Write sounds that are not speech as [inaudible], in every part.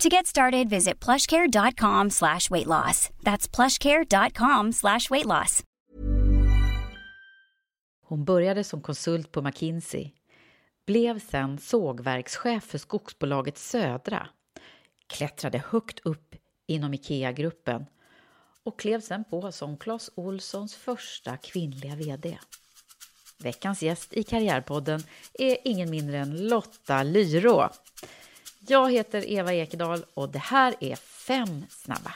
To get started, visit plushcare.com slash weight loss. That's plushcare.com slash weight loss. Hon började som konsult på McKinsey, blev sen sågverkschef för skogsbolaget Södra, klättrade högt upp inom IKEA-gruppen och klev sen på som Clas Olssons första kvinnliga VD. Veckans gäst i Karriärpodden är ingen mindre än Lotta Lyrå. Jag heter Eva Ekedal och det här är Fem snabba.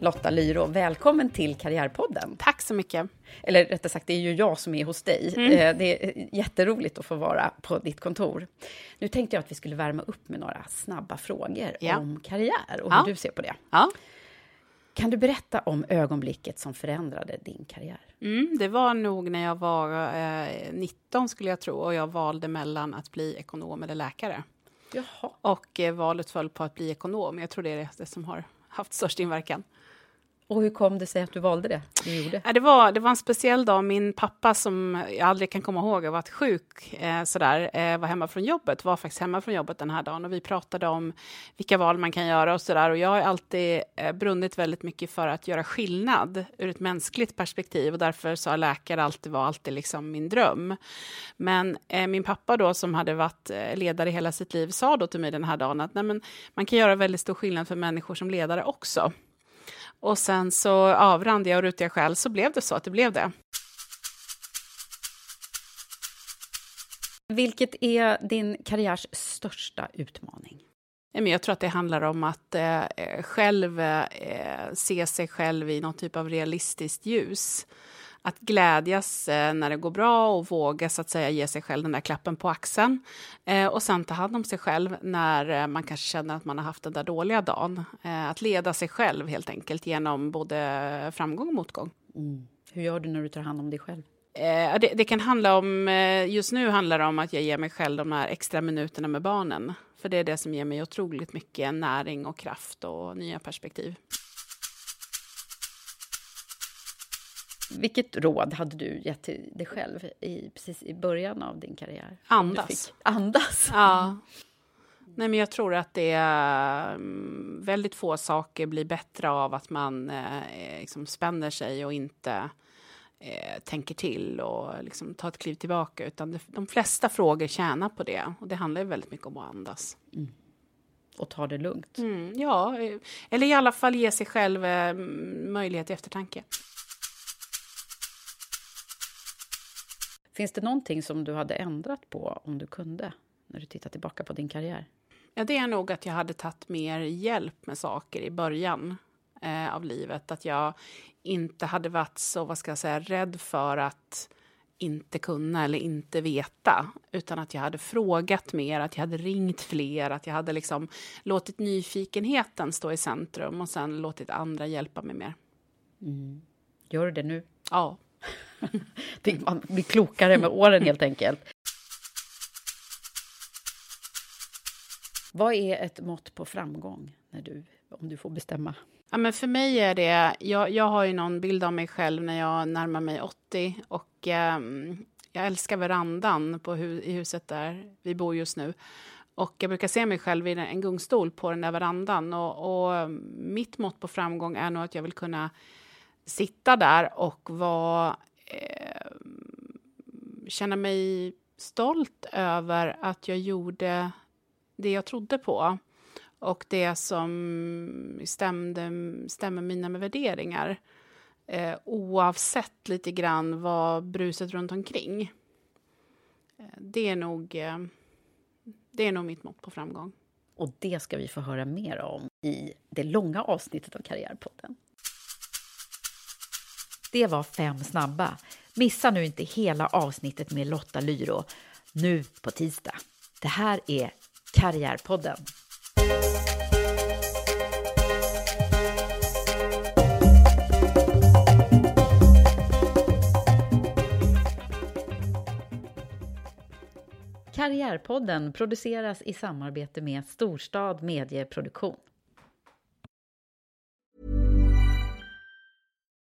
Lotta Lyro, välkommen till Karriärpodden. Tack så mycket. Eller rättare sagt, det är ju jag som är hos dig. Mm. Eh, Det är jätteroligt att få vara på ditt kontor. Nu tänkte jag att vi skulle värma upp med några snabba frågor Ja. om karriär och Ja. hur du ser på det. Ja. Kan du berätta om ögonblicket som förändrade din karriär? Mm, det var nog när jag var eh, 19 skulle jag tro och jag valde mellan att bli ekonom eller läkare. Jaha. Och eh, valet föll på att bli ekonom. Jag tror det är det som har haft störst inverkan. Och hur kom det sig att du valde det? Du gjorde? Ja, det, var, det var en speciell dag. Min pappa, som jag aldrig kan komma ihåg, har varit sjuk, eh, sådär, eh, var hemma från jobbet, var faktiskt hemma från jobbet den här dagen. Och vi pratade om vilka val man kan göra och sådär. Och jag har alltid eh, brunnit väldigt mycket för att göra skillnad ur ett mänskligt perspektiv. Och därför så har läkare alltid var alltid liksom min dröm. Men eh, min pappa då, som hade varit eh, ledare hela sitt liv, sa då till mig den här dagen att Nej, men, man kan göra väldigt stor skillnad för människor som ledare också. Och sen så avrann jag och rutiga själv, så blev det så att det blev det. Vilket är din karriärs största utmaning? Jag tror att det handlar om att eh, själv eh, se sig själv i någon typ av realistiskt ljus. Att glädjas eh, när det går bra och våga så att säga ge sig själv den där klappen på axeln. Eh, och sen ta hand om sig själv när eh, man kanske känner att man har haft den där dåliga dagen. Att leda sig själv helt enkelt genom både framgång och motgång. Hur gör du när du tar hand om dig själv? Det, det kan handla om, just nu handlar det om att jag ger mig själv de här extra minuterna med barnen. För det är det som ger mig otroligt mycket näring och kraft och nya perspektiv. Vilket råd hade du gett till dig själv i, precis i början av din karriär? Andas. Andas. Ja. Nej, men jag tror att det är mm, väldigt få saker blir bättre av att man eh, liksom spänner sig och inte eh, tänker till och liksom tar ett kliv tillbaka. Utan det, de flesta frågor tjänar på det. Och det handlar ju väldigt mycket om att andas. Och ta det lugnt. Mm, ja, eh, eller i alla fall ge sig själv eh, möjlighet till eftertanke. Finns det någonting som du hade ändrat på om du kunde? När du tittar tillbaka på din karriär? Ja, det är nog att jag hade tagit mer hjälp med saker i början eh, av livet. Att jag inte hade varit så, vad ska jag säga, rädd för att inte kunna eller inte veta. Utan att jag hade frågat mer, att jag hade ringt fler, att jag hade liksom låtit nyfikenheten stå i centrum och sen låtit andra hjälpa mig mer. Gör du det nu? Ja. [laughs] Man blir klokare med åren helt enkelt. Vad är ett mått på framgång, när du, om du får bestämma? Ja, men för mig är det... Jag, jag har ju någon bild av mig själv när jag närmar mig 80. Och, eh, jag älskar verandan på hu i huset där vi bor just nu. Och jag brukar se mig själv i en gungstol på den där verandan. Och, och ehm, mitt mått på framgång är nog att jag vill kunna sitta där och vara... Eh, känna mig stolt över att jag gjorde det jag trodde på och det som stämde, stämmer mina med värderingar eh, oavsett lite grann vad bruset runt omkring. Eh, det, är nog, eh, det är nog mitt mått på framgång. Och det ska vi få höra mer om i det långa avsnittet av Karriärpodden. Det var fem snabba. Missa nu inte hela avsnittet med Lotta Lyro nu på tisdag. Det här är Karriärpodden. Karriärpodden produceras i samarbete med Storstad Medieproduktion.